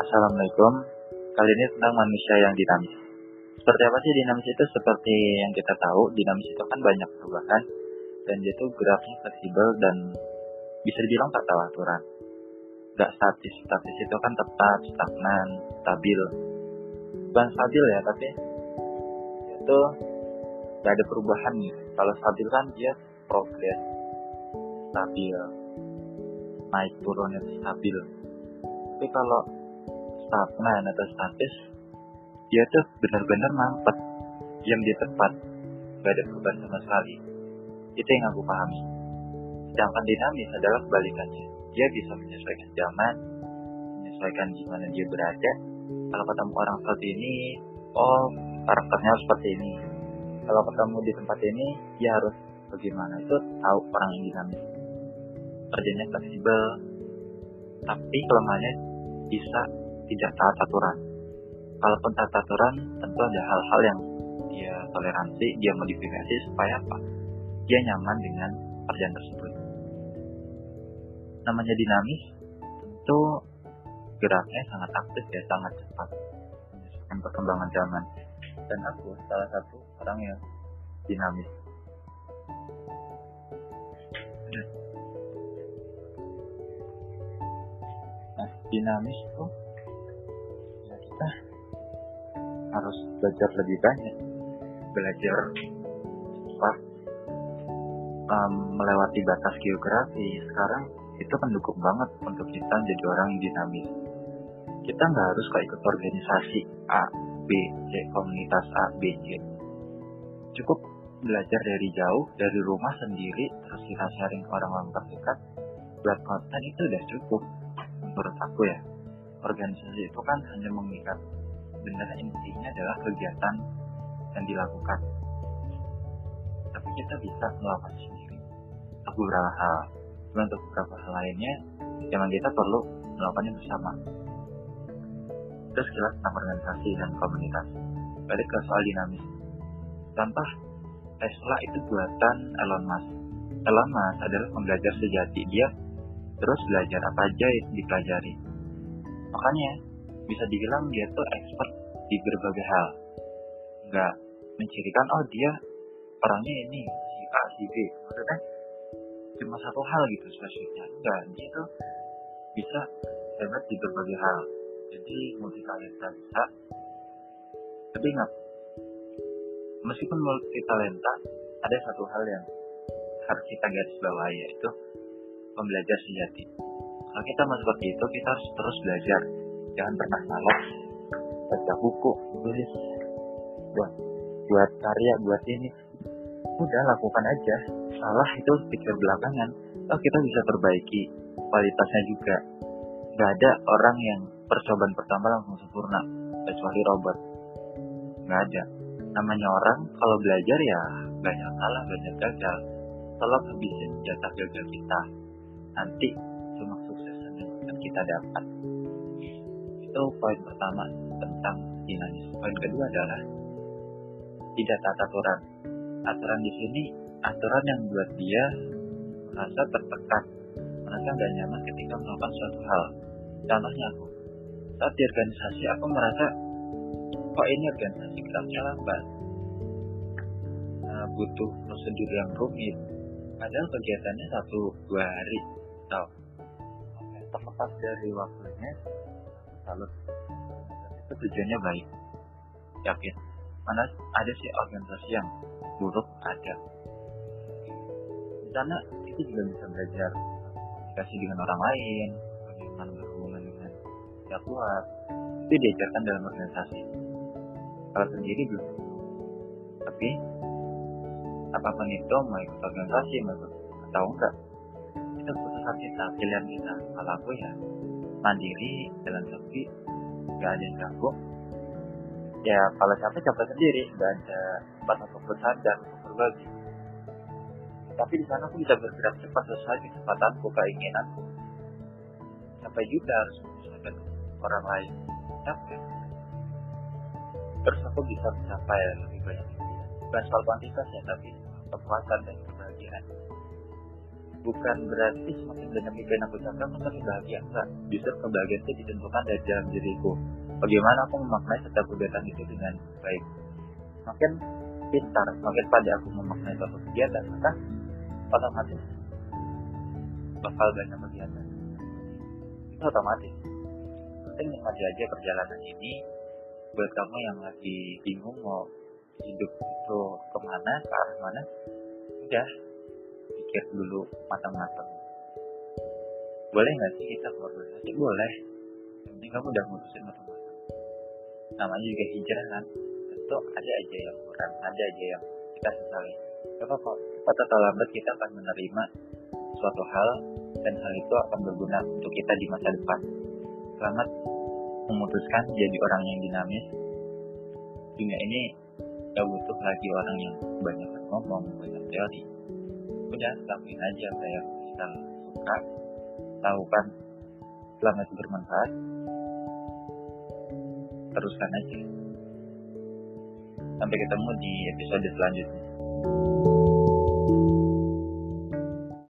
Assalamualaikum. Kali ini tentang manusia yang dinamis. Seperti apa sih dinamis itu? Seperti yang kita tahu, dinamis itu kan banyak perubahan dan dia tuh geraknya fleksibel dan bisa dibilang tak tahu aturan. Gak statis, statis itu kan tetap, stagnan, stabil. Bukan stabil ya, tapi itu gak ada perubahan nih. Kalau stabil kan dia progres, stabil, naik turunnya stabil. Tapi kalau stagnan atau statis, dia tuh benar-benar mampet, diam di tempat, gak ada perubahan sama sekali. Itu yang aku pahami. Sedangkan dinamis adalah kebalikannya. Dia bisa menyesuaikan zaman, menyesuaikan di mana dia berada. Kalau ketemu orang seperti ini, oh karakternya seperti ini. Kalau ketemu di tempat ini, dia harus bagaimana. Itu tahu orang yang dinamis. Kerjanya fleksibel, tapi kelemahannya bisa tidak taat aturan. Kalaupun taat aturan, tentu ada hal-hal yang dia toleransi, dia modifikasi supaya apa? Dia nyaman dengan pekerjaan tersebut. Namanya dinamis, tentu geraknya sangat aktif ya, sangat cepat menyesuaikan perkembangan zaman. Dan aku salah satu orang yang dinamis. Nah, dinamis tuh kita harus belajar lebih banyak, belajar apa um, melewati batas geografi. Sekarang itu mendukung banget untuk kita jadi orang yang dinamis. Kita nggak harus kayak ikut organisasi A, B, C, komunitas A, B, C. Cukup belajar dari jauh, dari rumah sendiri, terus kita sharing ke orang-orang terdekat, buat konten itu udah cukup. Menurut aku ya, organisasi itu kan hanya mengikat. Benar intinya adalah kegiatan yang dilakukan. Tapi kita bisa melakukan sendiri. Untuk beberapa hal, dan untuk beberapa hal lainnya, memang kita perlu melakukannya bersama. Terus sekilas tentang organisasi dan komunitas. Balik ke soal dinamis. Contoh, Tesla itu buatan Elon Musk. Elon Musk adalah pembelajar sejati. Dia terus belajar apa aja yang dipelajari. Makanya bisa dibilang dia tuh expert di berbagai hal. Nggak mencirikan, oh dia orangnya ini, si A, si B. Maksudnya cuma satu hal gitu spesifiknya. Enggak, dia tuh bisa hebat di berbagai hal. Jadi multi talenta bisa. Tapi ingat, meskipun multi talenta, ada satu hal yang harus kita garis bawahi yaitu pembelajar sejati. Kalau kita mau seperti itu, kita harus terus belajar. Jangan pernah malas baca buku, tulis, buat buat karya, buat ini. Udah lakukan aja. Salah itu pikir belakangan. Oh kita bisa perbaiki kualitasnya juga. Gak ada orang yang percobaan pertama langsung sempurna, kecuali robot. Gak ada. Namanya orang kalau belajar ya banyak salah, banyak gagal. Tolong habisin jatah gagal kita. Nanti akan kita dapat. Itu poin pertama tentang dinamis. Poin kedua adalah tidak tata aturan. Aturan di sini aturan yang buat dia merasa tertekan, merasa gak nyaman ketika melakukan suatu hal. Contohnya aku, saat di organisasi aku merasa kok ini organisasi geraknya lambat, nah, butuh prosedur yang rumit. Padahal kegiatannya satu dua hari, tahu? Terlepas dari waktunya, salut. Itu tujuannya baik, yakin. Mana ada sih organisasi yang buruk ada. Di sana itu juga bisa belajar komunikasi dengan orang lain, bagaimana berhubungan dengan pihak luar. Itu diajarkan dalam organisasi. Kalau sendiri belum. Tapi apa pun itu mau ikut organisasi mau atau enggak itu keputusan kita pilihan kita. Kalau aku ya mandiri jalan sepi nggak ada yang ganggu. Ya kalau capek capek sendiri. Nggak ada tempat untuk bersandar untuk berbagi. Tapi di sana aku bisa bergerak cepat sesuai kecepatanku keinginanku. Sampai juga harus menyesuaikan orang lain. Capek terus aku bisa mencapai lebih banyak bukan soal kuantitas ya tapi kepuasan dan kebahagiaan bukan berarti semakin banyak yang aku aku semakin bahagia. Enggak. Justru kebahagiaan itu ditentukan dari dalam diriku. Bagaimana aku memaknai setiap kegiatan itu dengan baik. Makin pintar makin pada aku memaknai suatu kegiatan maka otomatis bakal banyak kegiatan. Itu otomatis. Penting nikmati aja perjalanan ini. Buat kamu yang lagi bingung mau hidup itu ke mana ke arah mana udah pikir dulu matang-matang. Boleh nggak sih kita berorganisasi boleh. Yang kamu udah mutusin matang-matang. Namanya juga hijrah kan? Tentu ada aja yang kurang ada aja yang kita sesali. Apa kok cepat atau lambat kita akan menerima suatu hal dan hal itu akan berguna untuk kita di masa depan. Selamat memutuskan jadi orang yang dinamis. Dunia ini gak butuh lagi orang yang banyak ngomong banyak teori udah lakuin aja apa yang kita suka lakukan selama itu bermanfaat. Teruskan aja. Sampai ketemu di episode selanjutnya